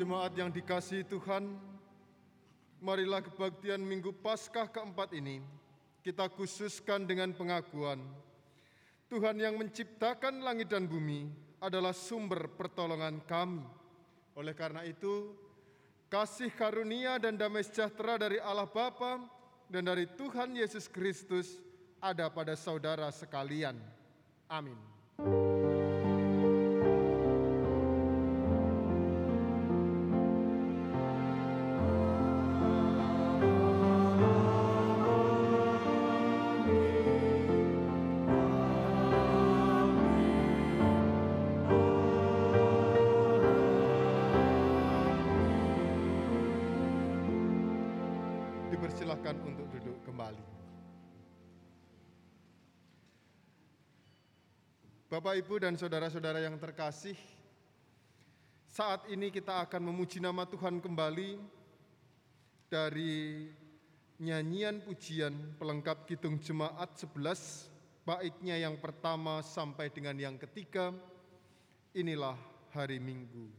Jemaat yang dikasihi Tuhan, marilah kebaktian Minggu Paskah keempat ini kita khususkan dengan pengakuan Tuhan yang menciptakan langit dan bumi adalah sumber pertolongan kami. Oleh karena itu, kasih karunia dan damai sejahtera dari Allah Bapa dan dari Tuhan Yesus Kristus ada pada saudara sekalian. Amin. Bapak, Ibu, dan saudara-saudara yang terkasih, saat ini kita akan memuji nama Tuhan kembali dari nyanyian pujian pelengkap Kidung Jemaat 11, baitnya yang pertama sampai dengan yang ketiga, inilah hari Minggu.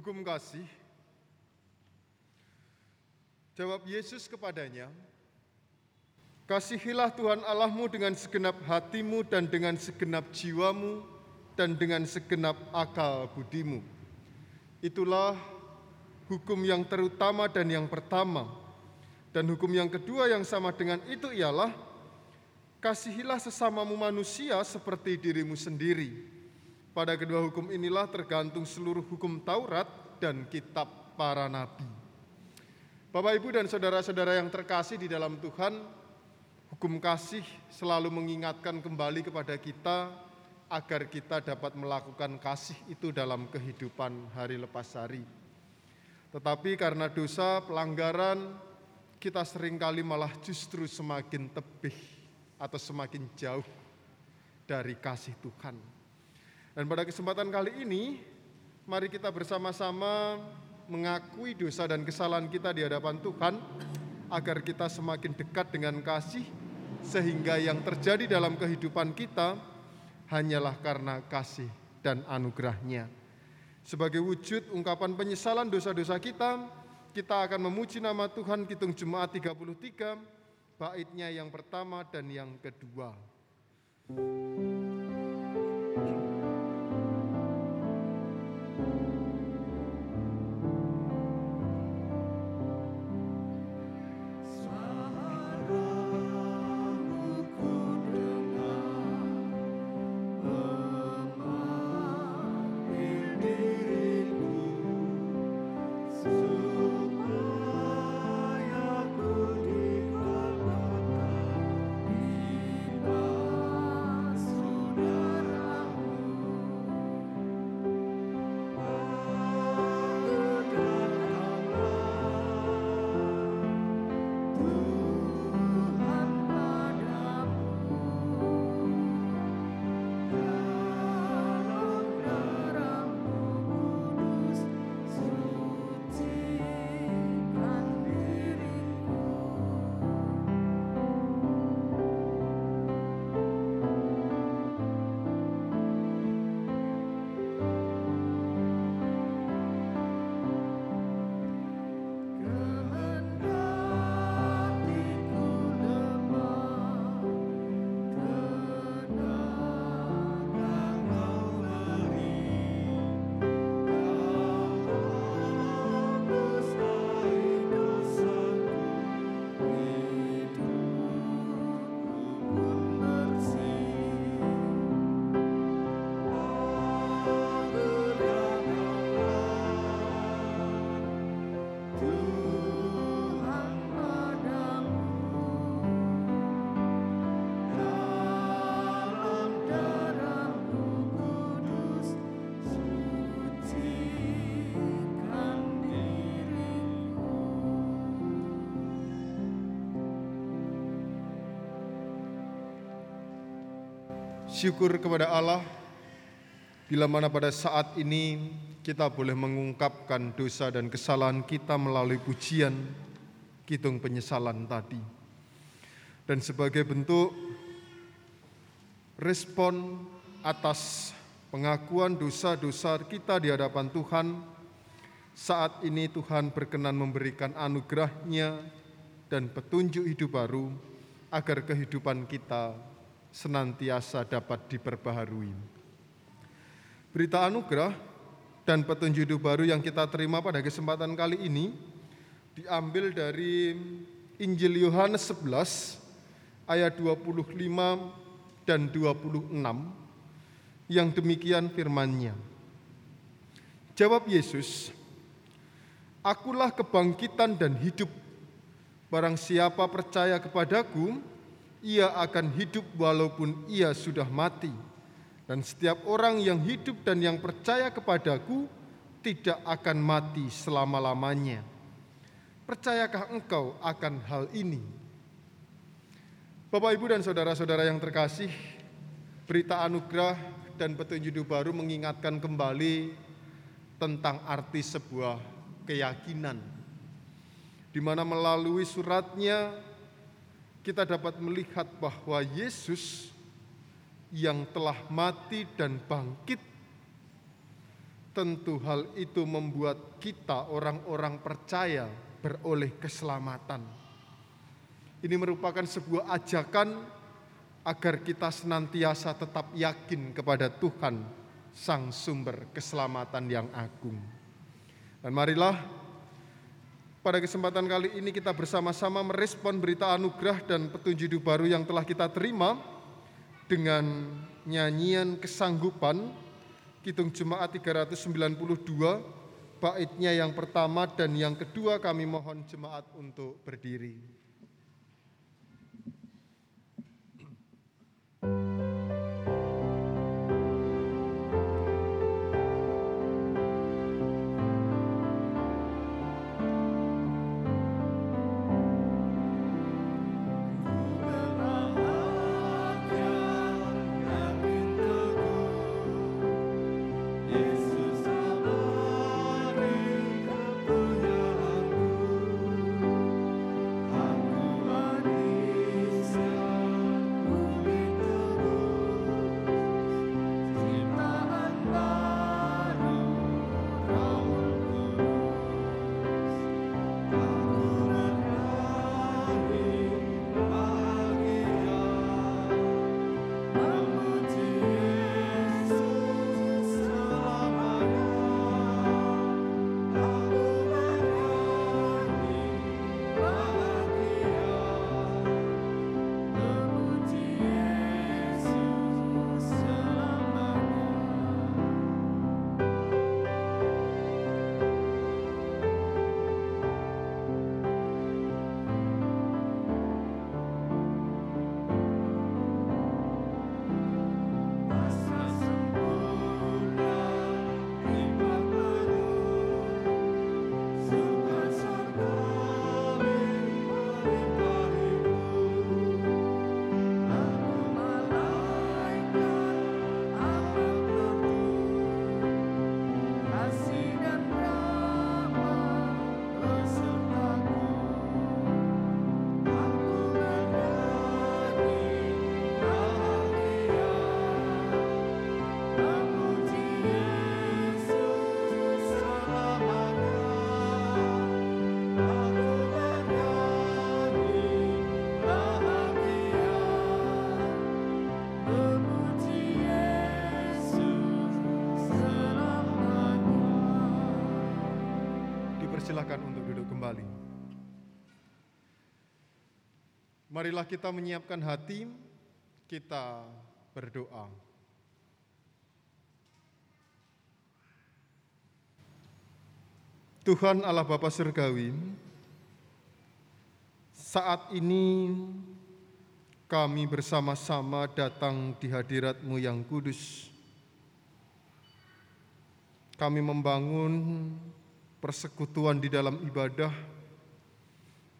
Hukum kasih. Jawab Yesus kepadanya, Kasihilah Tuhan Allahmu dengan segenap hatimu dan dengan segenap jiwamu dan dengan segenap akal budimu. Itulah hukum yang terutama dan yang pertama. Dan hukum yang kedua yang sama dengan itu ialah kasihilah sesamamu manusia seperti dirimu sendiri. Pada kedua hukum inilah tergantung seluruh hukum Taurat dan kitab para nabi. Bapak, Ibu, dan saudara-saudara yang terkasih di dalam Tuhan, hukum kasih selalu mengingatkan kembali kepada kita agar kita dapat melakukan kasih itu dalam kehidupan hari lepas hari. Tetapi karena dosa, pelanggaran, kita sering kali malah justru semakin tebih atau semakin jauh dari kasih Tuhan. Dan pada kesempatan kali ini, mari kita bersama-sama mengakui dosa dan kesalahan kita di hadapan Tuhan, agar kita semakin dekat dengan kasih, sehingga yang terjadi dalam kehidupan kita hanyalah karena kasih dan anugerahnya. Sebagai wujud ungkapan penyesalan dosa-dosa kita, kita akan memuji nama Tuhan Kitung Jumat 33, baitnya yang pertama dan yang kedua. Syukur kepada Allah bila mana pada saat ini kita boleh mengungkapkan dosa dan kesalahan kita melalui pujian kitung penyesalan tadi. Dan sebagai bentuk respon atas pengakuan dosa-dosa kita di hadapan Tuhan, saat ini Tuhan berkenan memberikan anugerahnya dan petunjuk hidup baru agar kehidupan kita senantiasa dapat diperbaharui. Berita anugerah dan petunjuk hidup baru yang kita terima pada kesempatan kali ini diambil dari Injil Yohanes 11 ayat 25 dan 26 yang demikian firman-Nya. Jawab Yesus, Akulah kebangkitan dan hidup. Barang siapa percaya kepadaku, ia akan hidup walaupun ia sudah mati. Dan setiap orang yang hidup dan yang percaya kepadaku tidak akan mati selama-lamanya. Percayakah engkau akan hal ini? Bapak, Ibu, dan saudara-saudara yang terkasih, berita anugerah dan petunjuk baru mengingatkan kembali tentang arti sebuah keyakinan, di mana melalui suratnya kita dapat melihat bahwa Yesus yang telah mati dan bangkit, tentu hal itu membuat kita, orang-orang percaya, beroleh keselamatan. Ini merupakan sebuah ajakan agar kita senantiasa tetap yakin kepada Tuhan, Sang Sumber Keselamatan yang agung. Dan marilah pada kesempatan kali ini kita bersama-sama merespon berita anugerah dan petunjuk hidup baru yang telah kita terima dengan nyanyian kesanggupan Kitung Jemaat 392 baitnya yang pertama dan yang kedua kami mohon jemaat untuk berdiri. Marilah kita menyiapkan hati, kita berdoa. Tuhan Allah Bapa Surgawi, saat ini kami bersama-sama datang di hadirat-Mu yang kudus. Kami membangun persekutuan di dalam ibadah,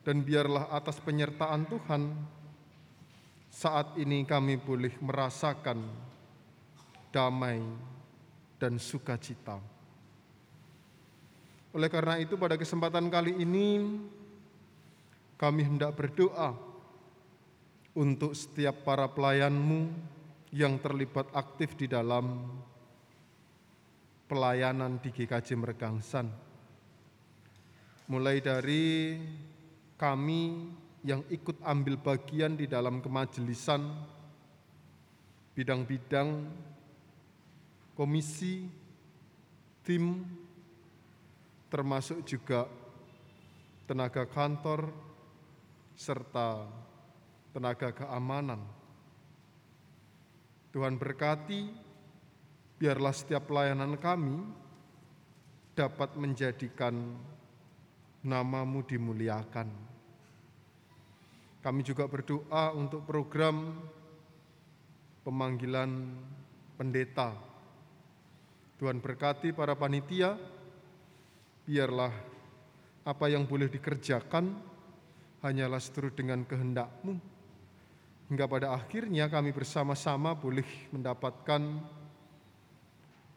dan biarlah atas penyertaan Tuhan, saat ini kami boleh merasakan damai dan sukacita. Oleh karena itu pada kesempatan kali ini kami hendak berdoa untuk setiap para pelayanmu yang terlibat aktif di dalam pelayanan di GKJ Meregangsan. Mulai dari kami yang ikut ambil bagian di dalam kemajelisan, bidang-bidang, komisi, tim, termasuk juga tenaga kantor serta tenaga keamanan. Tuhan berkati, biarlah setiap pelayanan kami dapat menjadikan namamu dimuliakan. Kami juga berdoa untuk program pemanggilan pendeta. Tuhan berkati para panitia, biarlah apa yang boleh dikerjakan hanyalah seturut dengan kehendakmu. Hingga pada akhirnya kami bersama-sama boleh mendapatkan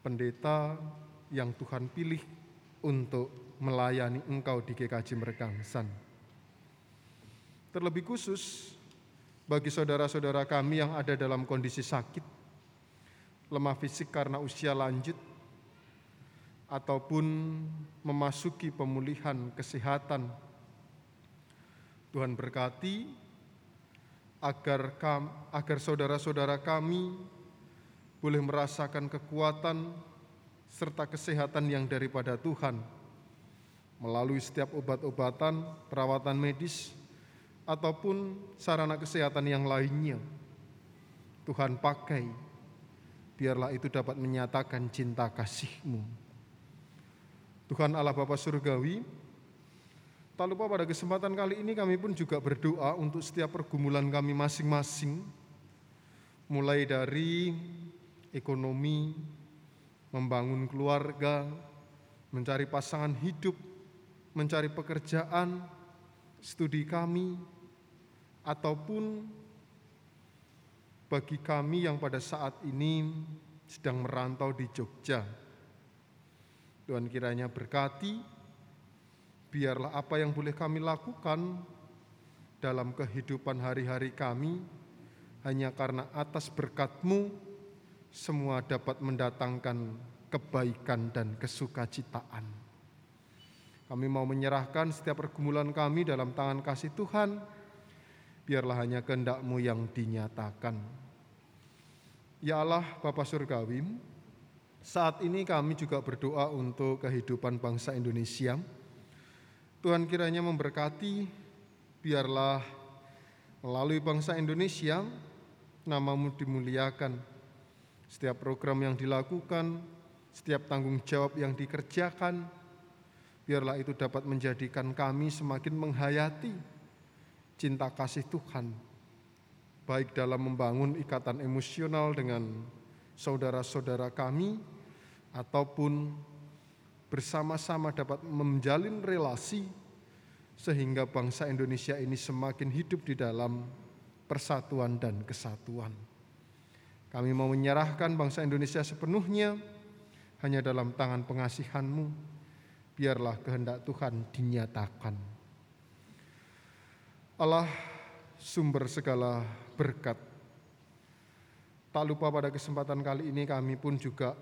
pendeta yang Tuhan pilih untuk melayani engkau di GKJ Meregangsan. Terlebih khusus bagi saudara-saudara kami yang ada dalam kondisi sakit, lemah fisik karena usia lanjut, ataupun memasuki pemulihan kesehatan. Tuhan berkati agar kam, agar saudara-saudara kami boleh merasakan kekuatan serta kesehatan yang daripada Tuhan melalui setiap obat-obatan, perawatan medis, ataupun sarana kesehatan yang lainnya. Tuhan pakai, biarlah itu dapat menyatakan cinta kasih-Mu Tuhan Allah Bapa Surgawi, tak lupa pada kesempatan kali ini kami pun juga berdoa untuk setiap pergumulan kami masing-masing, mulai dari ekonomi, membangun keluarga, mencari pasangan hidup, mencari pekerjaan, studi kami, ataupun bagi kami yang pada saat ini sedang merantau di Jogja Tuhan kiranya berkati, biarlah apa yang boleh kami lakukan dalam kehidupan hari-hari kami, hanya karena atas berkat-Mu, semua dapat mendatangkan kebaikan dan kesukacitaan. Kami mau menyerahkan setiap pergumulan kami dalam tangan kasih Tuhan, biarlah hanya kehendak-Mu yang dinyatakan. Ya Allah, Bapa Surgawi, saat ini kami juga berdoa untuk kehidupan bangsa Indonesia. Tuhan kiranya memberkati, biarlah melalui bangsa Indonesia namamu dimuliakan. Setiap program yang dilakukan, setiap tanggung jawab yang dikerjakan, biarlah itu dapat menjadikan kami semakin menghayati cinta kasih Tuhan, baik dalam membangun ikatan emosional dengan saudara-saudara kami, ataupun bersama-sama dapat menjalin relasi sehingga bangsa Indonesia ini semakin hidup di dalam persatuan dan kesatuan. Kami mau menyerahkan bangsa Indonesia sepenuhnya hanya dalam tangan pengasihanmu. Biarlah kehendak Tuhan dinyatakan. Allah sumber segala berkat. Tak lupa pada kesempatan kali ini kami pun juga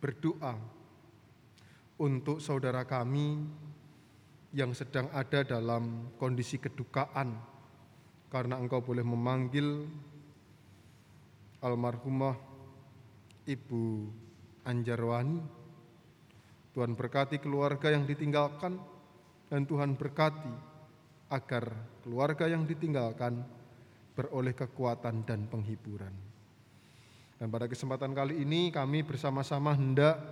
berdoa untuk saudara kami yang sedang ada dalam kondisi kedukaan karena engkau boleh memanggil almarhumah Ibu Anjarwani. Tuhan berkati keluarga yang ditinggalkan, dan Tuhan berkati agar keluarga yang ditinggalkan beroleh kekuatan dan penghiburan. Dan pada kesempatan kali ini kami bersama-sama hendak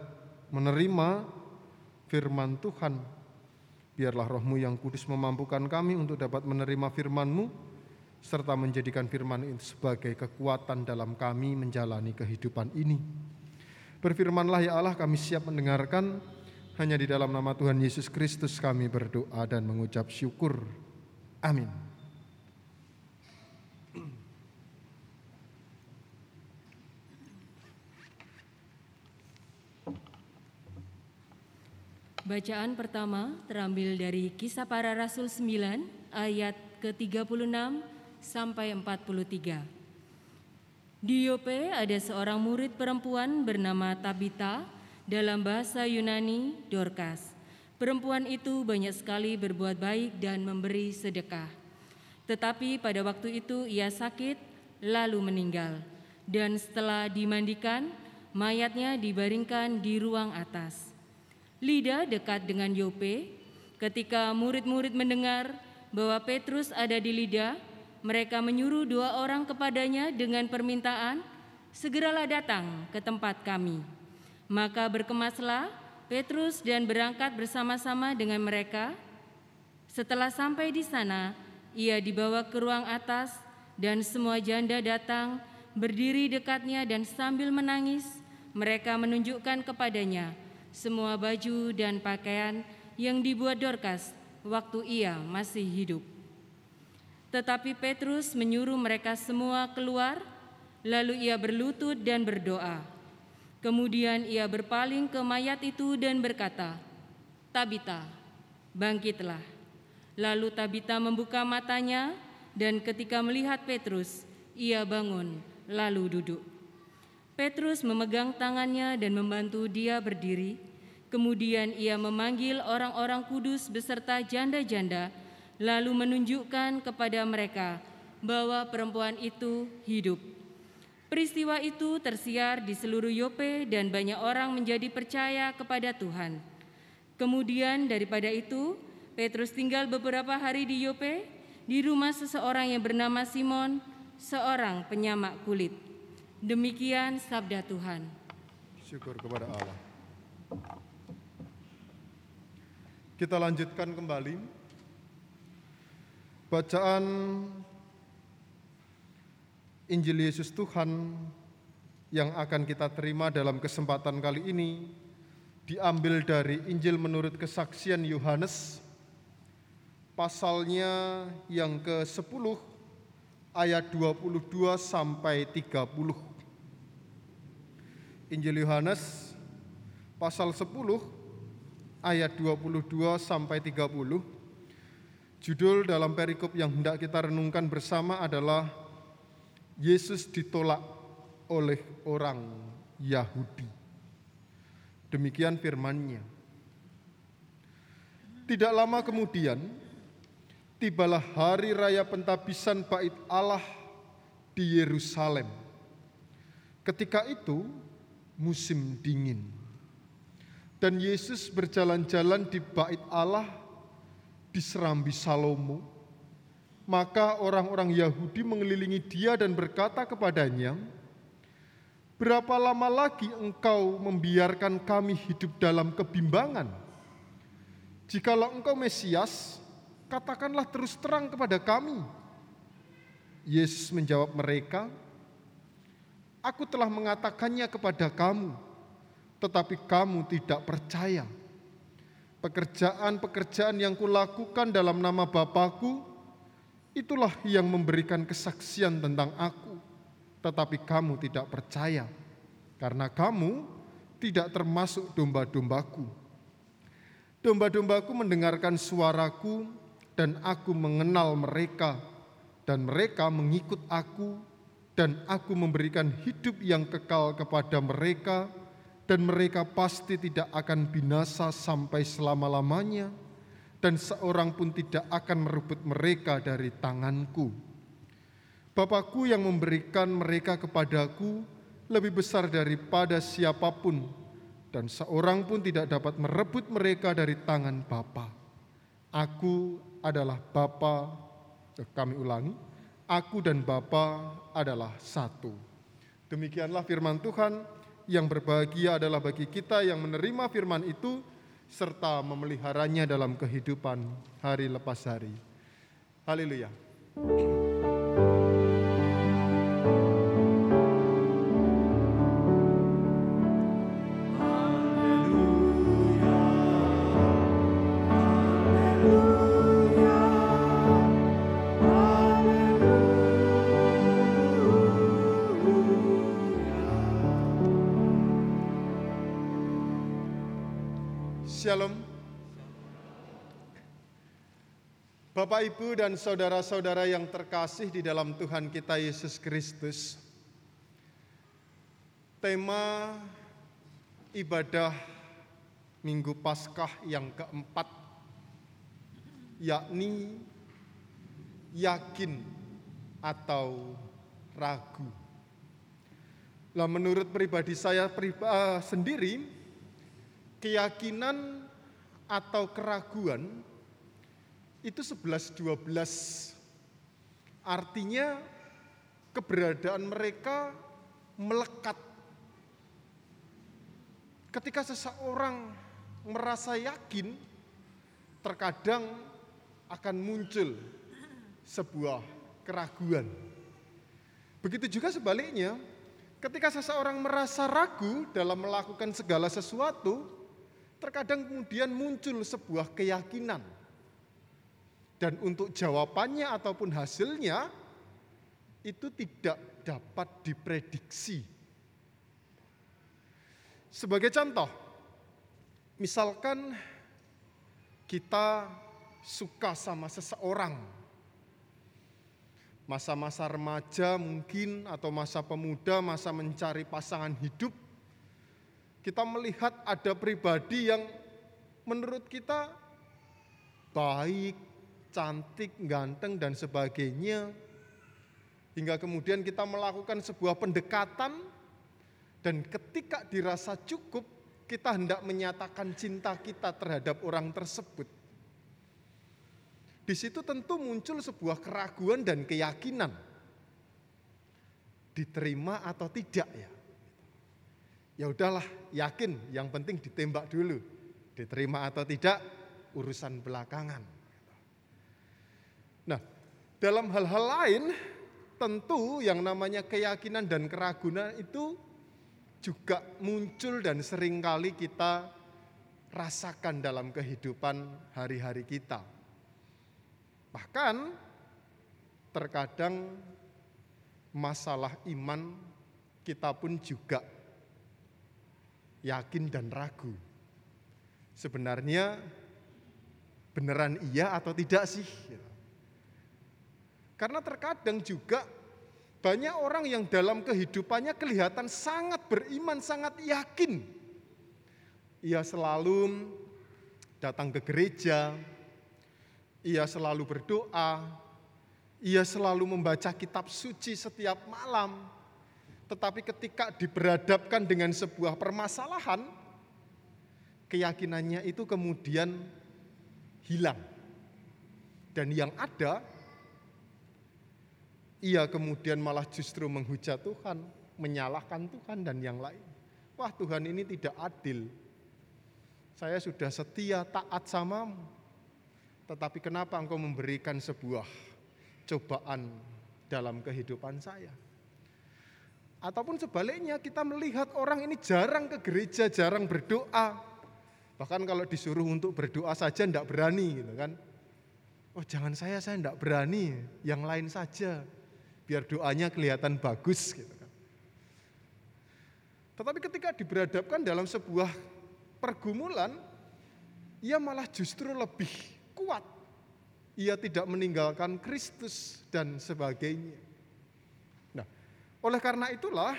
menerima firman Tuhan. Biarlah rohmu yang kudus memampukan kami untuk dapat menerima firman-Mu, serta menjadikan firman itu sebagai kekuatan dalam kami menjalani kehidupan ini. Berfirmanlah ya Allah kami siap mendengarkan, hanya di dalam nama Tuhan Yesus Kristus kami berdoa dan mengucap syukur. Amin. Bacaan pertama terambil dari Kisah Para Rasul 9 ayat ke-36 sampai 43. Di Yope ada seorang murid perempuan bernama Tabita, dalam bahasa Yunani Dorcas. Perempuan itu banyak sekali berbuat baik dan memberi sedekah. Tetapi pada waktu itu ia sakit lalu meninggal. Dan setelah dimandikan, mayatnya dibaringkan di ruang atas. Lida dekat dengan Yope. Ketika murid-murid mendengar bahwa Petrus ada di Lida, mereka menyuruh dua orang kepadanya dengan permintaan, "Segeralah datang ke tempat kami." Maka berkemaslah Petrus dan berangkat bersama-sama dengan mereka. Setelah sampai di sana, ia dibawa ke ruang atas dan semua janda datang berdiri dekatnya dan sambil menangis mereka menunjukkan kepadanya semua baju dan pakaian yang dibuat Dorcas waktu ia masih hidup. Tetapi Petrus menyuruh mereka semua keluar, lalu ia berlutut dan berdoa. Kemudian ia berpaling ke mayat itu dan berkata, "Tabita, bangkitlah." Lalu Tabita membuka matanya dan ketika melihat Petrus, ia bangun lalu duduk. Petrus memegang tangannya dan membantu dia berdiri. Kemudian ia memanggil orang-orang kudus beserta janda-janda, lalu menunjukkan kepada mereka bahwa perempuan itu hidup. Peristiwa itu tersiar di seluruh Yope dan banyak orang menjadi percaya kepada Tuhan. Kemudian daripada itu, Petrus tinggal beberapa hari di Yope di rumah seseorang yang bernama Simon, seorang penyamak kulit. Demikian sabda Tuhan. Syukur kepada Allah. Kita lanjutkan kembali bacaan Injil Yesus Tuhan yang akan kita terima dalam kesempatan kali ini diambil dari Injil menurut kesaksian Yohanes pasalnya yang ke-10 ayat 22 sampai 30. Injil Yohanes pasal 10 ayat 22 sampai 30. Judul dalam perikop yang hendak kita renungkan bersama adalah Yesus ditolak oleh orang Yahudi. Demikian firman-Nya. Tidak lama kemudian, tibalah hari raya pentabisan bait Allah di Yerusalem. Ketika itu musim dingin. Dan Yesus berjalan-jalan di bait Allah di serambi Salomo. Maka orang-orang Yahudi mengelilingi dia dan berkata kepadanya, Berapa lama lagi engkau membiarkan kami hidup dalam kebimbangan? Jikalau engkau Mesias, katakanlah terus terang kepada kami. Yesus menjawab mereka, Aku telah mengatakannya kepada kamu, tetapi kamu tidak percaya. Pekerjaan-pekerjaan yang kulakukan dalam nama Bapakku, itulah yang memberikan kesaksian tentang aku. Tetapi kamu tidak percaya, karena kamu tidak termasuk domba-dombaku. Domba-dombaku mendengarkan suaraku, dan aku mengenal mereka, dan mereka mengikut aku, dan aku memberikan hidup yang kekal kepada mereka, dan mereka pasti tidak akan binasa sampai selama-lamanya, dan seorang pun tidak akan merebut mereka dari tanganku. Bapakku yang memberikan mereka kepadaku lebih besar daripada siapa pun, dan seorang pun tidak dapat merebut mereka dari tangan Bapa. Aku adalah Bapa, eh, kami ulangi, aku dan Bapa adalah satu. Demikianlah firman Tuhan yang berbahagia adalah bagi kita yang menerima firman itu serta memeliharanya dalam kehidupan hari lepas hari. Haleluya. Bapak, Ibu, dan saudara-saudara yang terkasih di dalam Tuhan kita Yesus Kristus, tema ibadah Minggu Paskah yang keempat, yakni yakin atau ragu. Nah, menurut pribadi saya priba, sendiri, keyakinan atau keraguan itu 11 12 artinya keberadaan mereka melekat. Ketika seseorang merasa yakin terkadang akan muncul sebuah keraguan. Begitu juga sebaliknya ketika seseorang merasa ragu dalam melakukan segala sesuatu terkadang kemudian muncul sebuah keyakinan dan untuk jawabannya ataupun hasilnya itu tidak dapat diprediksi. Sebagai contoh, misalkan kita suka sama seseorang, masa-masa remaja mungkin atau masa pemuda, masa mencari pasangan hidup, kita melihat ada pribadi yang menurut kita baik, cantik, ganteng, dan sebagainya. Hingga kemudian kita melakukan sebuah pendekatan, dan ketika dirasa cukup, kita hendak menyatakan cinta kita terhadap orang tersebut. Di situ tentu muncul sebuah keraguan dan keyakinan. Diterima atau tidak ya. Ya udahlah, yakin, yang penting ditembak dulu. Diterima atau tidak, urusan belakangan. Dalam hal-hal lain, tentu yang namanya keyakinan dan keraguan itu juga muncul dan sering kali kita rasakan dalam kehidupan hari-hari kita. Bahkan terkadang masalah iman kita pun juga yakin dan ragu. Sebenarnya beneran iya atau tidak sih? Karena terkadang juga banyak orang yang dalam kehidupannya kelihatan sangat beriman, sangat yakin. Ia selalu datang ke gereja, ia selalu berdoa, ia selalu membaca kitab suci setiap malam. Tetapi ketika diberadabkan dengan sebuah permasalahan, keyakinannya itu kemudian hilang. Dan yang ada ia kemudian malah justru menghujat Tuhan, menyalahkan Tuhan dan yang lain. Wah Tuhan ini tidak adil. Saya sudah setia taat samamu. Tetapi kenapa engkau memberikan sebuah cobaan dalam kehidupan saya? Ataupun sebaliknya kita melihat orang ini jarang ke gereja, jarang berdoa. Bahkan kalau disuruh untuk berdoa saja tidak berani gitu kan. Oh jangan saya, saya tidak berani, yang lain saja biar doanya kelihatan bagus gitu kan. Tetapi ketika diberadabkan dalam sebuah pergumulan, ia malah justru lebih kuat. Ia tidak meninggalkan Kristus dan sebagainya. Nah, oleh karena itulah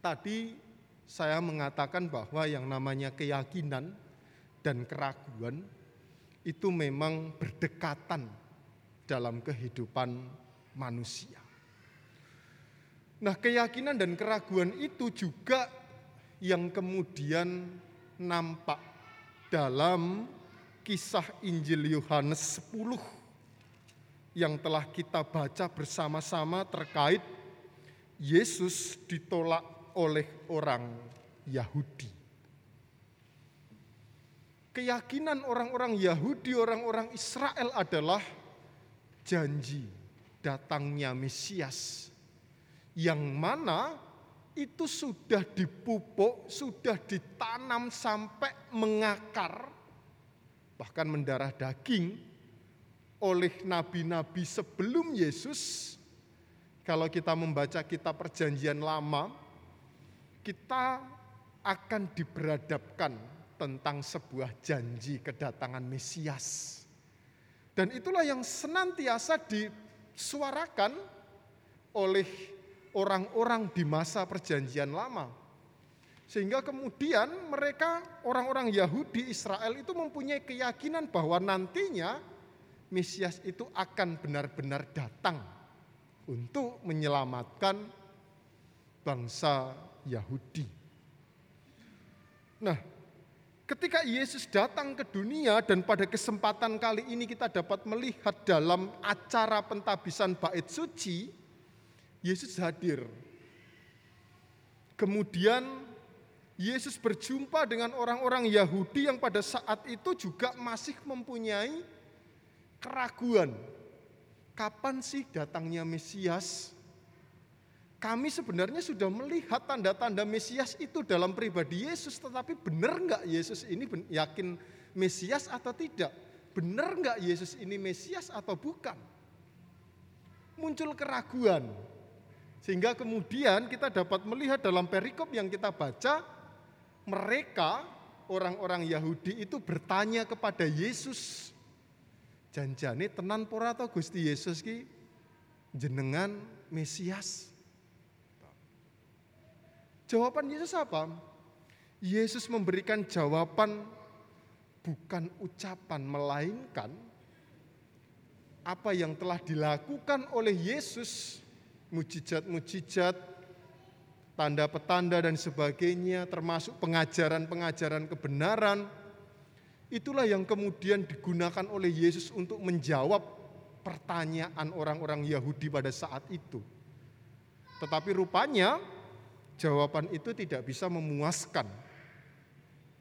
tadi saya mengatakan bahwa yang namanya keyakinan dan keraguan itu memang berdekatan dalam kehidupan manusia. Nah, keyakinan dan keraguan itu juga yang kemudian nampak dalam kisah Injil Yohanes 10 yang telah kita baca bersama-sama terkait Yesus ditolak oleh orang Yahudi. Keyakinan orang-orang Yahudi, orang-orang Israel adalah janji datangnya Mesias yang mana itu sudah dipupuk, sudah ditanam sampai mengakar bahkan mendarah daging oleh nabi-nabi sebelum Yesus. Kalau kita membaca kitab Perjanjian Lama, kita akan diberadabkan tentang sebuah janji kedatangan Mesias. Dan itulah yang senantiasa disuarakan oleh orang-orang di masa Perjanjian Lama sehingga kemudian mereka orang-orang Yahudi Israel itu mempunyai keyakinan bahwa nantinya Mesias itu akan benar-benar datang untuk menyelamatkan bangsa Yahudi. Nah, ketika Yesus datang ke dunia dan pada kesempatan kali ini kita dapat melihat dalam acara pentabisan bait suci, Yesus hadir. Kemudian Yesus berjumpa dengan orang-orang Yahudi yang pada saat itu juga masih mempunyai keraguan. Kapan sih datangnya Mesias? Kami sebenarnya sudah melihat tanda-tanda Mesias itu dalam pribadi Yesus, tetapi benar nggak Yesus ini yakin Mesias atau tidak? Benar nggak Yesus ini Mesias atau bukan? Muncul keraguan, sehingga kemudian kita dapat melihat dalam perikop yang kita baca, mereka orang-orang Yahudi itu bertanya kepada Yesus, janjane tenan pora Gusti Yesus ki jenengan Mesias. Jawaban Yesus apa? Yesus memberikan jawaban bukan ucapan melainkan apa yang telah dilakukan oleh Yesus, mujizat-mujizat, tanda petanda dan sebagainya, termasuk pengajaran-pengajaran kebenaran, itulah yang kemudian digunakan oleh Yesus untuk menjawab pertanyaan orang-orang Yahudi pada saat itu. Tetapi rupanya jawaban itu tidak bisa memuaskan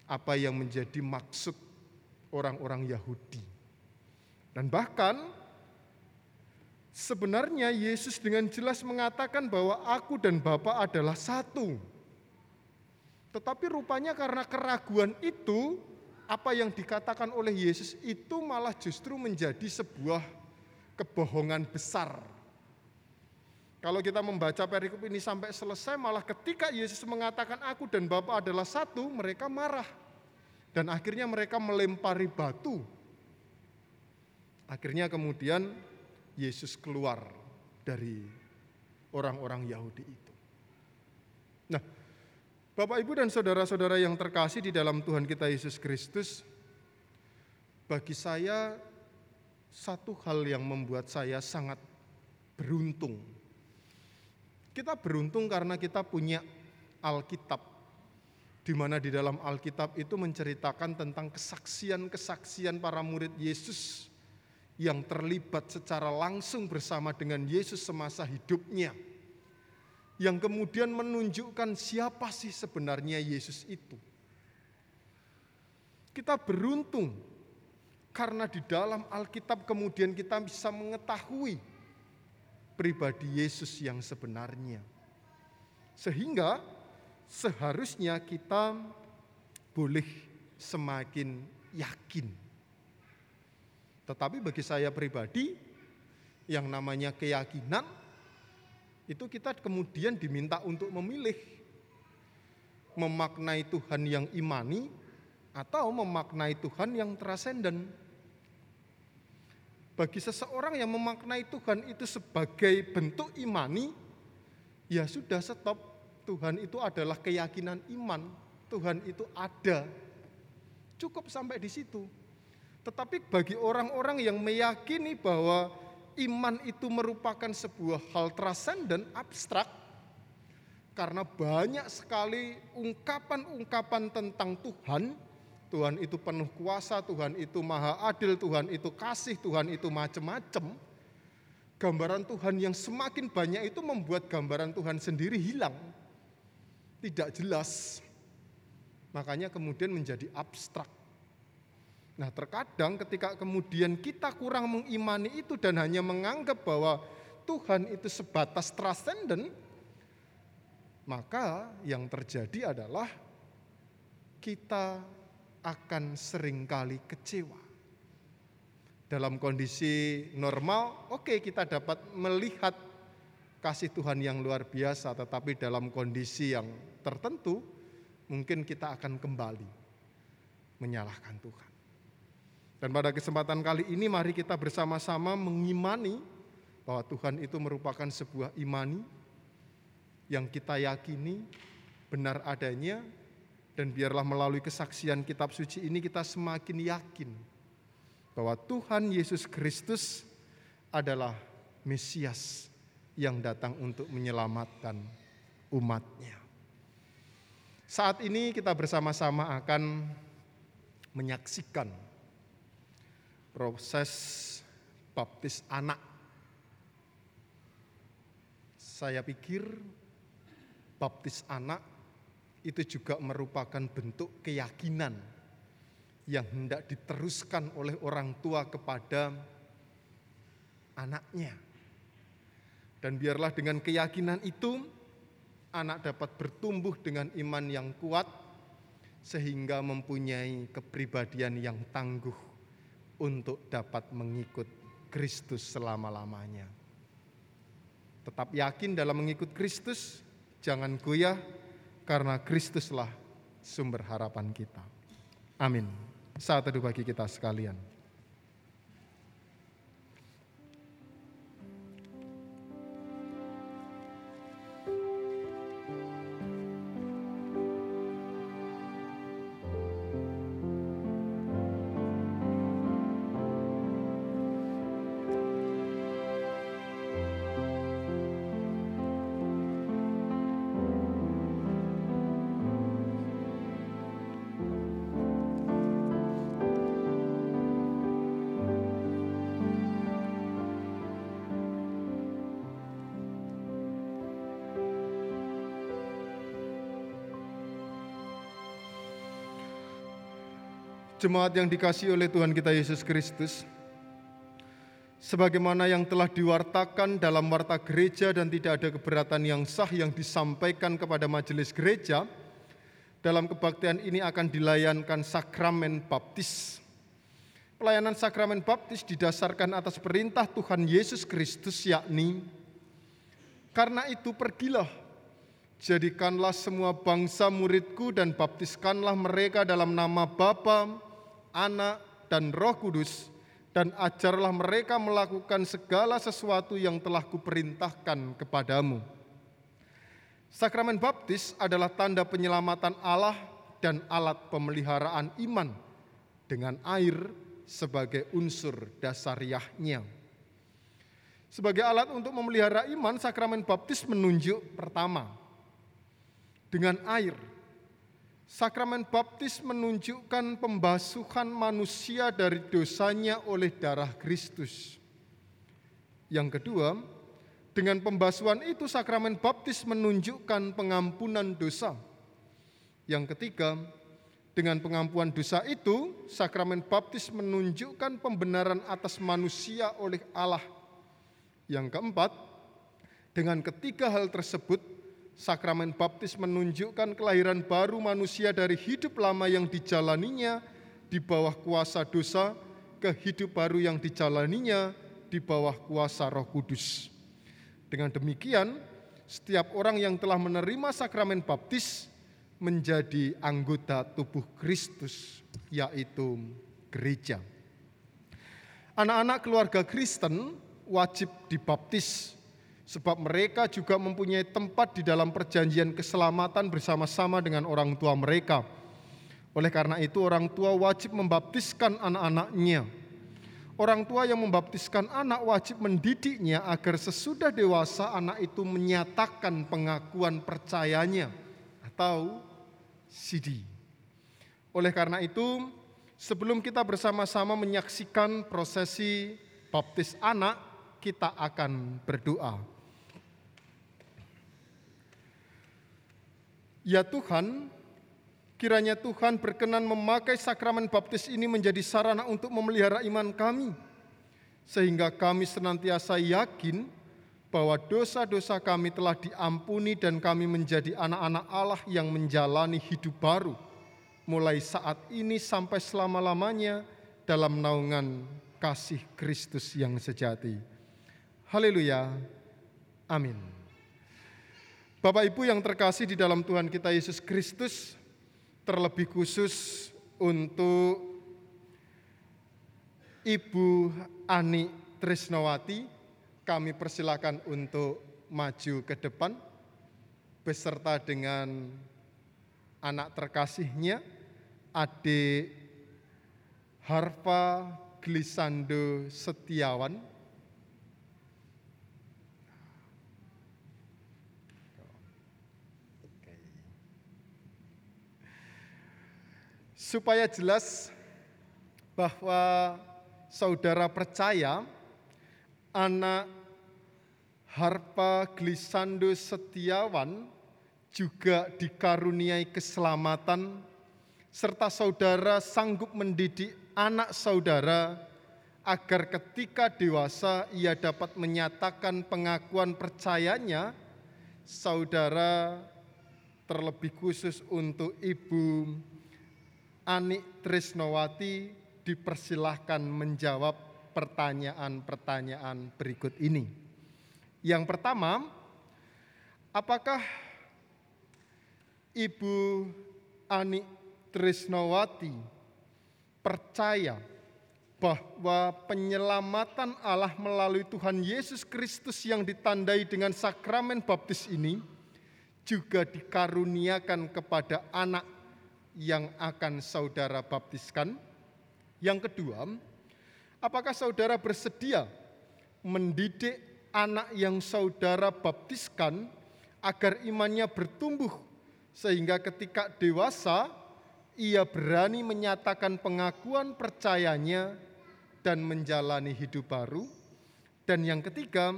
apa yang menjadi maksud orang-orang Yahudi. Dan bahkan Sebenarnya Yesus dengan jelas mengatakan bahwa aku dan Bapa adalah satu. Tetapi rupanya karena keraguan itu, apa yang dikatakan oleh Yesus itu malah justru menjadi sebuah kebohongan besar. Kalau kita membaca perikop ini sampai selesai, malah ketika Yesus mengatakan aku dan Bapa adalah satu, mereka marah. Dan akhirnya mereka melempari batu. Akhirnya kemudian Yesus keluar dari orang-orang Yahudi itu. Nah, Bapak, Ibu, dan saudara-saudara yang terkasih di dalam Tuhan kita Yesus Kristus, bagi saya satu hal yang membuat saya sangat beruntung. Kita beruntung karena kita punya Alkitab, di mana di dalam Alkitab itu menceritakan tentang kesaksian-kesaksian para murid Yesus yang terlibat secara langsung bersama dengan Yesus semasa hidupnya. Yang kemudian menunjukkan siapa sih sebenarnya Yesus itu. Kita beruntung karena di dalam Alkitab kemudian kita bisa mengetahui pribadi Yesus yang sebenarnya. Sehingga seharusnya kita boleh semakin yakin tetapi bagi saya pribadi, yang namanya keyakinan, itu kita kemudian diminta untuk memilih. Memaknai Tuhan yang imani, atau memaknai Tuhan yang transenden. Bagi seseorang yang memaknai Tuhan itu sebagai bentuk imani, ya sudah stop. Tuhan itu adalah keyakinan iman. Tuhan itu ada. Cukup sampai di situ. Tetapi bagi orang-orang yang meyakini bahwa iman itu merupakan sebuah hal transenden abstrak, Karena banyak sekali ungkapan-ungkapan tentang Tuhan, Tuhan itu penuh kuasa, Tuhan itu maha adil, Tuhan itu kasih, Tuhan itu macam-macam. Gambaran Tuhan yang semakin banyak itu membuat gambaran Tuhan sendiri hilang. Tidak jelas. Makanya kemudian menjadi abstrak. Nah, terkadang ketika kemudian kita kurang mengimani itu dan hanya menganggap bahwa Tuhan itu sebatas transcendent, maka yang terjadi adalah kita akan sering kali kecewa. Dalam kondisi normal, oke okay, kita dapat melihat kasih Tuhan yang luar biasa, tetapi dalam kondisi yang tertentu, mungkin kita akan kembali menyalahkan Tuhan. Dan pada kesempatan kali ini mari kita bersama-sama mengimani bahwa Tuhan itu merupakan sebuah imani yang kita yakini benar adanya dan biarlah melalui kesaksian kitab suci ini kita semakin yakin bahwa Tuhan Yesus Kristus adalah Mesias yang datang untuk menyelamatkan umatnya. Saat ini kita bersama-sama akan menyaksikan proses baptis anak. Saya pikir baptis anak itu juga merupakan bentuk keyakinan yang hendak diteruskan oleh orang tua kepada anaknya. Dan biarlah dengan keyakinan itu anak dapat bertumbuh dengan iman yang kuat sehingga mempunyai kepribadian yang tangguh untuk dapat mengikut Kristus selama-lamanya. Tetap yakin dalam mengikut Kristus, jangan goyah karena Kristuslah sumber harapan kita. Amin. Saat teduh bagi kita sekalian. Jemaat yang dikasih oleh Tuhan kita Yesus Kristus, sebagaimana yang telah diwartakan dalam warta gereja dan tidak ada keberatan yang sah yang disampaikan kepada majelis gereja, dalam kebaktian ini akan dilayankan sakramen baptis. Pelayanan sakramen baptis didasarkan atas perintah Tuhan Yesus Kristus yakni karena itu pergilah jadikanlah semua bangsa muridku dan baptiskanlah mereka dalam nama Bapa, Anak, dan Roh Kudus, dan ajarlah mereka melakukan segala sesuatu yang telah kuperintahkan kepadamu. Sakramen baptis adalah tanda penyelamatan Allah dan alat pemeliharaan iman dengan air sebagai unsur dasariahnya. Sebagai alat untuk memelihara iman, sakramen baptis menunjuk pertama dengan air Sakramen baptis menunjukkan pembasuhan manusia dari dosanya oleh darah Kristus. Yang kedua, dengan pembasuhan itu sakramen baptis menunjukkan pengampunan dosa. Yang ketiga, dengan pengampuan dosa itu, sakramen baptis menunjukkan pembenaran atas manusia oleh Allah. Yang keempat, dengan ketiga hal tersebut, Sakramen baptis menunjukkan kelahiran baru manusia dari hidup lama yang dijalaninya di bawah kuasa dosa ke hidup baru yang dijalaninya di bawah kuasa Roh Kudus. Dengan demikian, setiap orang yang telah menerima sakramen baptis menjadi anggota tubuh Kristus, yaitu gereja. Anak-anak keluarga Kristen wajib dibaptis sebab mereka juga mempunyai tempat di dalam perjanjian keselamatan bersama-sama dengan orang tua mereka. Oleh karena itu, orang tua wajib membaptiskan anak-anaknya. orang tua yang membaptiskan anak wajib mendidiknya agar sesudah dewasa anak itu menyatakan pengakuan percayanya atau sidi. Oleh karena itu, sebelum kita bersama-sama menyaksikan prosesi baptis anak, kita akan berdoa. Ya Tuhan, kiranya Tuhan berkenan memakai sakramen baptis ini menjadi sarana untuk memelihara iman kami, sehingga kami senantiasa yakin bahwa dosa-dosa kami telah diampuni dan kami menjadi anak-anak Allah yang menjalani hidup baru, mulai saat ini sampai selama-lamanya dalam naungan kasih Kristus yang sejati. Haleluya. Amin. Bapak Ibu yang terkasih di dalam Tuhan kita Yesus Kristus, terlebih khusus untuk Ibu Ani Trisnawati, kami persilakan untuk maju ke depan beserta dengan anak terkasihnya, adik Harva Glisando Setiawan, supaya jelas bahwa saudara percaya anak Harpa Glisando Setiawan juga dikaruniai keselamatan serta saudara sanggup mendidik anak saudara agar ketika dewasa ia dapat menyatakan pengakuan percayanya saudara terlebih khusus untuk ibu Ani Trisnowati dipersilahkan menjawab pertanyaan-pertanyaan berikut ini. Yang pertama, apakah Ibu Ani Trisnowati percaya bahwa penyelamatan Allah melalui Tuhan Yesus Kristus yang ditandai dengan sakramen baptis ini juga dikaruniakan kepada anak yang akan saudara baptiskan? Yang kedua, apakah saudara bersedia mendidik anak yang saudara baptiskan agar imannya bertumbuh sehingga ketika dewasa ia berani menyatakan pengakuan percayanya dan menjalani hidup baru? Dan yang ketiga,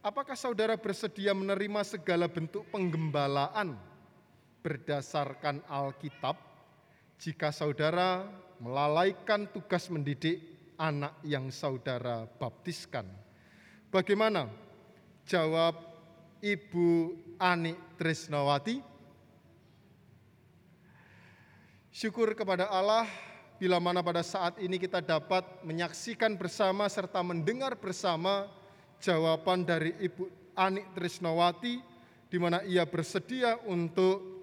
apakah saudara bersedia menerima segala bentuk penggembalaan berdasarkan Alkitab jika saudara melalaikan tugas mendidik anak yang saudara baptiskan. Bagaimana jawab Ibu Ani Trisnawati? Syukur kepada Allah bila mana pada saat ini kita dapat menyaksikan bersama serta mendengar bersama jawaban dari Ibu Ani Trisnawati di mana ia bersedia untuk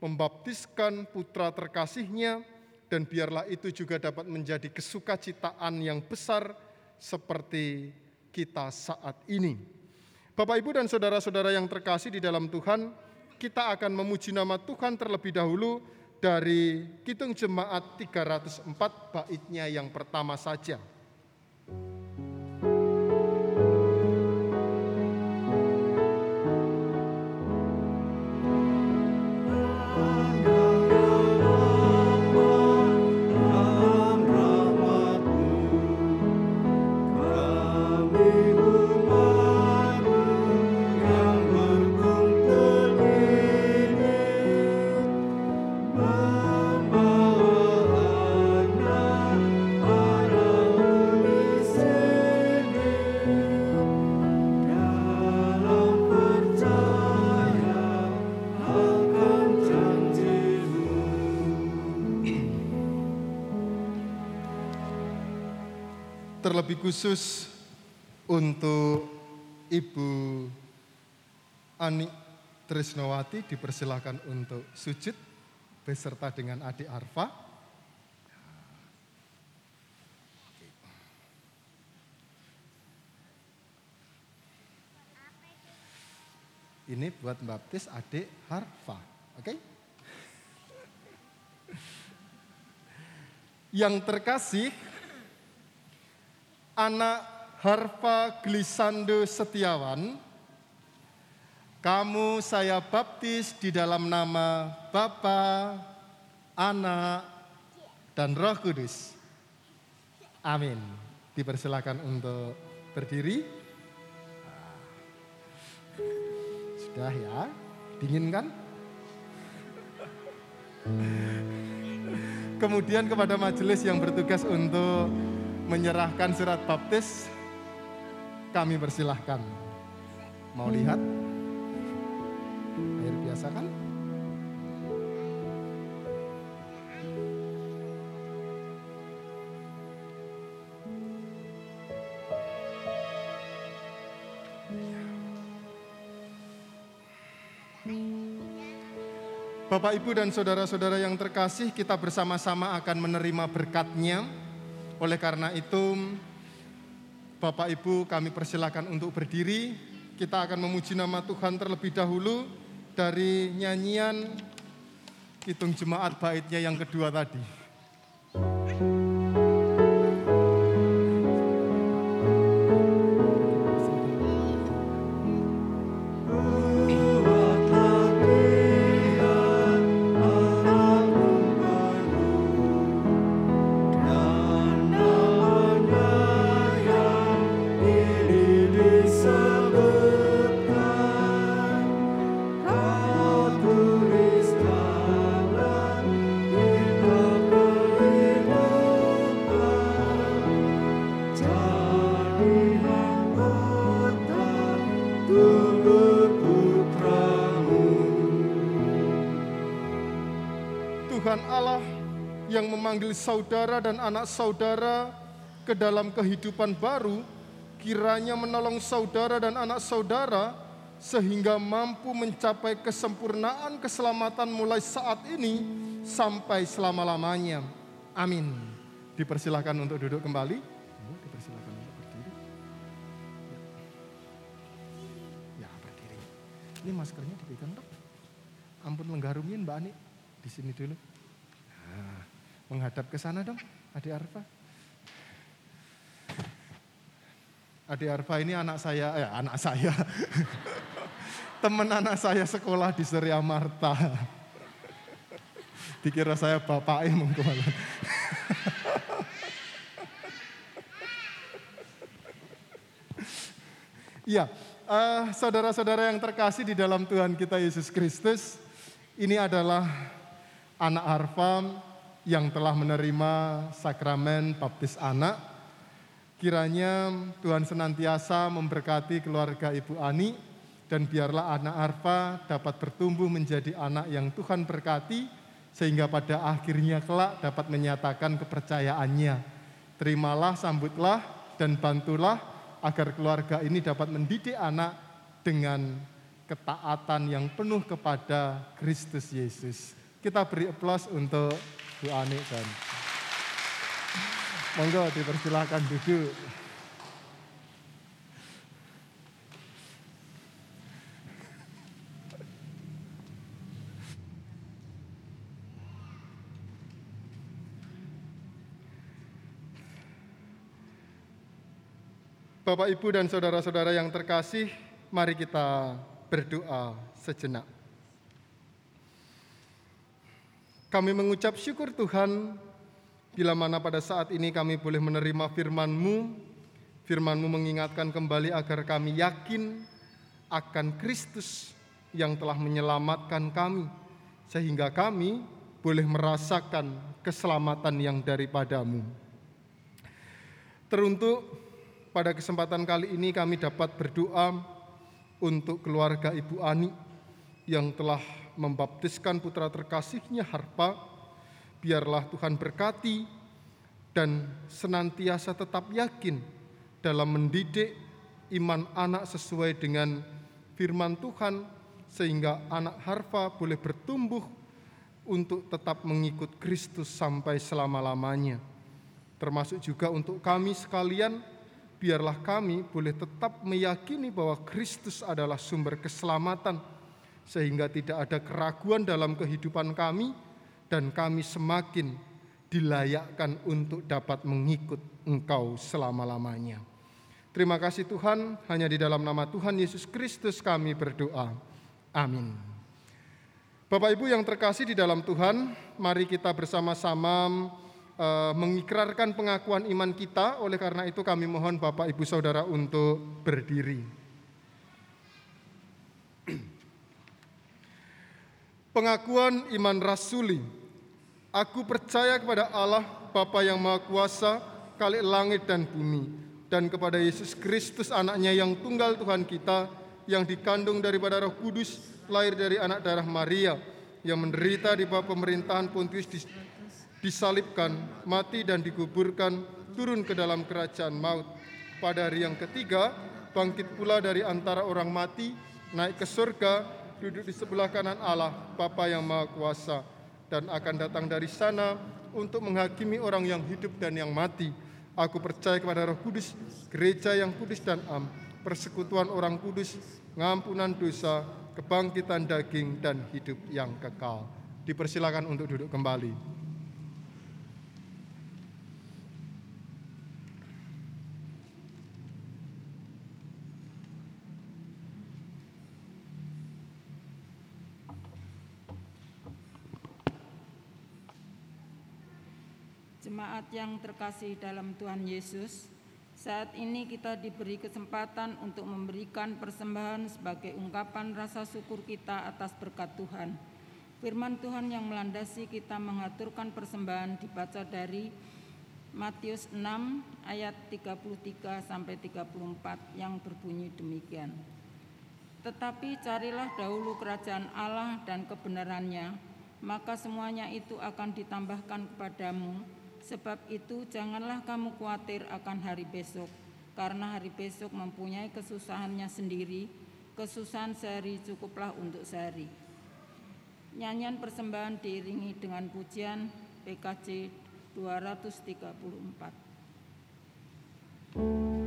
membaptiskan putra terkasihnya, dan biarlah itu juga dapat menjadi kesukacitaan yang besar seperti kita saat ini. Bapak, Ibu, dan saudara-saudara yang terkasih di dalam Tuhan, kita akan memuji nama Tuhan terlebih dahulu dari Kitung Jemaat 304 baitnya yang pertama saja. Khusus untuk Ibu Ani Trisnowati dipersilahkan untuk sujud beserta dengan adik Arfa. Ini buat baptis adik Harfa, oke? Okay? Yang terkasih, anak Harfa Glisando Setiawan, kamu saya baptis di dalam nama Bapa, Anak, dan Roh Kudus. Amin. Dipersilakan untuk berdiri. Sudah ya, dingin kan? Kemudian kepada majelis yang bertugas untuk menyerahkan surat baptis, kami persilahkan. Mau lihat? Air biasa kan? Bapak, Ibu, dan saudara-saudara yang terkasih, kita bersama-sama akan menerima berkatnya. Oleh karena itu, Bapak, Ibu, kami persilakan untuk berdiri. Kita akan memuji nama Tuhan terlebih dahulu dari nyanyian Hitung Jemaat baitnya yang kedua tadi. Memanggil saudara dan anak saudara ke dalam kehidupan baru, kiranya menolong saudara dan anak saudara sehingga mampu mencapai kesempurnaan keselamatan mulai saat ini sampai selama-lamanya. Amin. Dipersilahkan untuk duduk kembali. Dipersilahkan untuk berdiri. Ya, ya berdiri. Ini maskernya dipegang dok. Ampun menggarumin Mbak Ani. Di sini dulu. Menghadap ke sana dong, Adik Arfa. Adik Arfa ini anak saya, eh anak saya. Teman anak saya sekolah di Surya Marta. Dikira saya bapaknya mengkualan. Iya, uh, saudara-saudara yang terkasih di dalam Tuhan kita Yesus Kristus, ini adalah anak Harfam yang telah menerima sakramen baptis anak. Kiranya Tuhan senantiasa memberkati keluarga Ibu Ani dan biarlah anak Arfa dapat bertumbuh menjadi anak yang Tuhan berkati sehingga pada akhirnya kelak dapat menyatakan kepercayaannya. Terimalah, sambutlah, dan bantulah agar keluarga ini dapat mendidik anak dengan ketaatan yang penuh kepada Kristus Yesus. Kita beri aplaus untuk Bu Ani dan monggo dipersilahkan duduk. Bapak, Ibu, dan saudara-saudara yang terkasih, mari kita berdoa sejenak. Kami mengucap syukur Tuhan bila mana pada saat ini kami boleh menerima firman-Mu. Firman-Mu mengingatkan kembali agar kami yakin akan Kristus yang telah menyelamatkan kami. Sehingga kami boleh merasakan keselamatan yang daripadamu. Teruntuk pada kesempatan kali ini kami dapat berdoa untuk keluarga Ibu Ani yang telah membaptiskan putra terkasihnya Harpa, biarlah Tuhan berkati dan senantiasa tetap yakin dalam mendidik iman anak sesuai dengan firman Tuhan sehingga anak Harpa boleh bertumbuh untuk tetap mengikut Kristus sampai selama-lamanya. Termasuk juga untuk kami sekalian, biarlah kami boleh tetap meyakini bahwa Kristus adalah sumber keselamatan sehingga tidak ada keraguan dalam kehidupan kami dan kami semakin dilayakkan untuk dapat mengikut Engkau selama-lamanya. Terima kasih Tuhan, hanya di dalam nama Tuhan Yesus Kristus kami berdoa. Amin. Bapak Ibu yang terkasih di dalam Tuhan, mari kita bersama-sama uh, mengikrarkan pengakuan iman kita. Oleh karena itu kami mohon Bapak Ibu Saudara untuk berdiri. Pengakuan iman rasuli. Aku percaya kepada Allah Bapa yang Maha Kuasa, kali langit dan bumi, dan kepada Yesus Kristus anaknya yang tunggal Tuhan kita, yang dikandung daripada roh kudus, lahir dari anak darah Maria, yang menderita di bawah pemerintahan Pontius disalibkan, mati dan dikuburkan, turun ke dalam kerajaan maut. Pada hari yang ketiga, bangkit pula dari antara orang mati, naik ke surga, duduk di sebelah kanan Allah, Bapa yang Maha Kuasa, dan akan datang dari sana untuk menghakimi orang yang hidup dan yang mati. Aku percaya kepada Roh Kudus, gereja yang kudus dan am, persekutuan orang kudus, ngampunan dosa, kebangkitan daging dan hidup yang kekal. Dipersilakan untuk duduk kembali. Jemaat yang terkasih dalam Tuhan Yesus, saat ini kita diberi kesempatan untuk memberikan persembahan sebagai ungkapan rasa syukur kita atas berkat Tuhan. Firman Tuhan yang melandasi kita mengaturkan persembahan dibaca dari Matius 6 ayat 33 sampai 34 yang berbunyi demikian. Tetapi carilah dahulu kerajaan Allah dan kebenarannya, maka semuanya itu akan ditambahkan kepadamu Sebab itu janganlah kamu khawatir akan hari besok, karena hari besok mempunyai kesusahannya sendiri, kesusahan sehari cukuplah untuk sehari. Nyanyian persembahan diiringi dengan pujian PKC 234.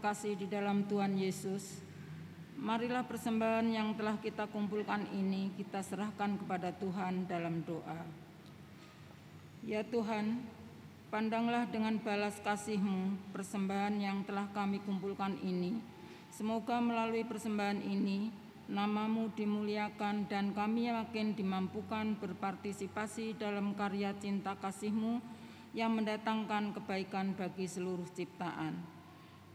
Terkasih di dalam Tuhan Yesus, marilah persembahan yang telah kita kumpulkan ini kita serahkan kepada Tuhan dalam doa. Ya Tuhan, pandanglah dengan balas kasih-Mu persembahan yang telah kami kumpulkan ini. Semoga melalui persembahan ini, namamu dimuliakan dan kami makin dimampukan berpartisipasi dalam karya cinta kasih-Mu yang mendatangkan kebaikan bagi seluruh ciptaan.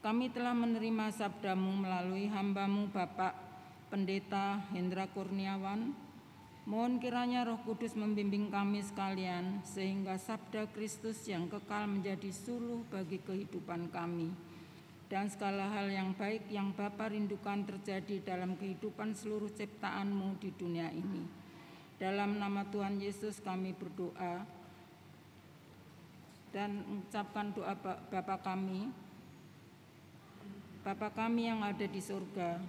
Kami telah menerima sabdamu melalui hambamu Bapak Pendeta Hendra Kurniawan. Mohon kiranya roh kudus membimbing kami sekalian sehingga sabda Kristus yang kekal menjadi suluh bagi kehidupan kami. Dan segala hal yang baik yang Bapa rindukan terjadi dalam kehidupan seluruh ciptaanmu di dunia ini. Dalam nama Tuhan Yesus kami berdoa dan mengucapkan doa Bapa kami. Bapa kami yang ada di surga,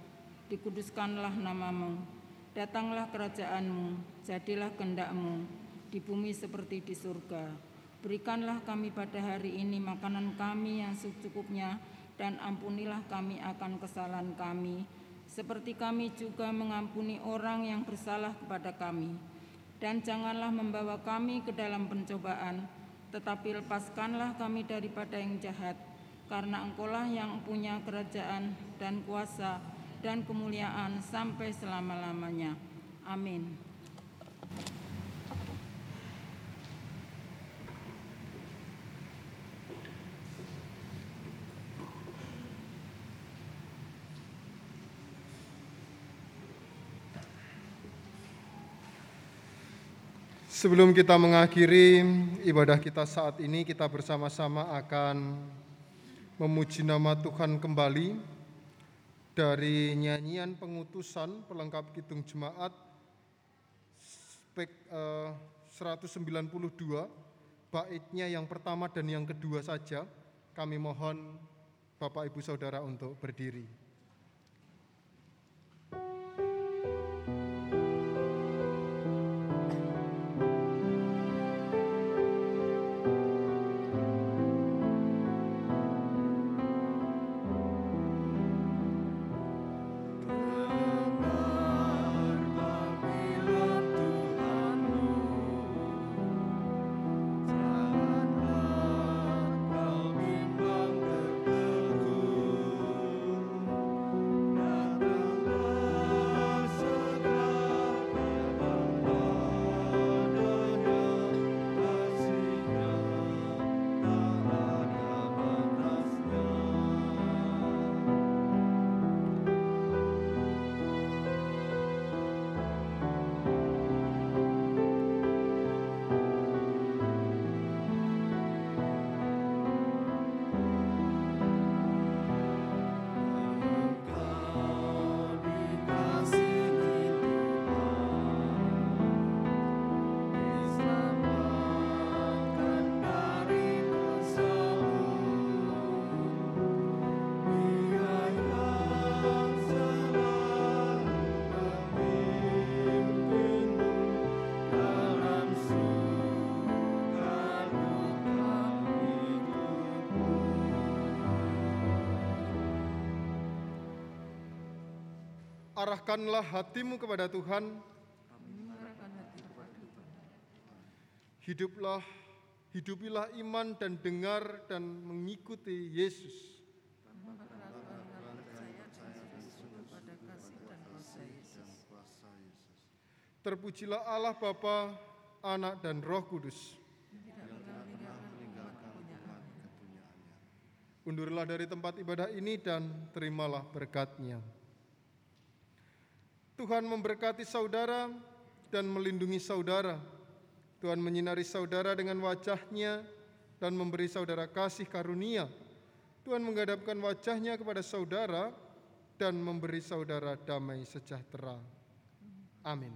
dikuduskanlah namamu, datanglah kerajaanmu, jadilah kehendakmu, di bumi seperti di surga. Berikanlah kami pada hari ini makanan kami yang secukupnya, dan ampunilah kami akan kesalahan kami, seperti kami juga mengampuni orang yang bersalah kepada kami. Dan janganlah membawa kami ke dalam pencobaan, tetapi lepaskanlah kami daripada yang jahat, karena engkaulah yang punya kerajaan dan kuasa dan kemuliaan sampai selama-lamanya. Amin. Sebelum kita mengakhiri ibadah kita saat ini, kita bersama-sama akan memuji nama Tuhan kembali dari nyanyian pengutusan pelengkap Kidung Jemaat spek eh, 192 baitnya yang pertama dan yang kedua saja. Kami mohon Bapak Ibu Saudara untuk berdiri. Arahkanlah hatimu kepada Tuhan. Hiduplah, hidupilah iman dan dengar dan mengikuti Yesus. Terpujilah Allah Bapa, Anak dan Roh Kudus. Undurlah dari tempat ibadah ini dan terimalah berkatnya. Tuhan memberkati saudara dan melindungi saudara. Tuhan menyinari saudara dengan wajahnya dan memberi saudara kasih karunia. Tuhan menghadapkan wajahnya kepada saudara dan memberi saudara damai sejahtera. Amin.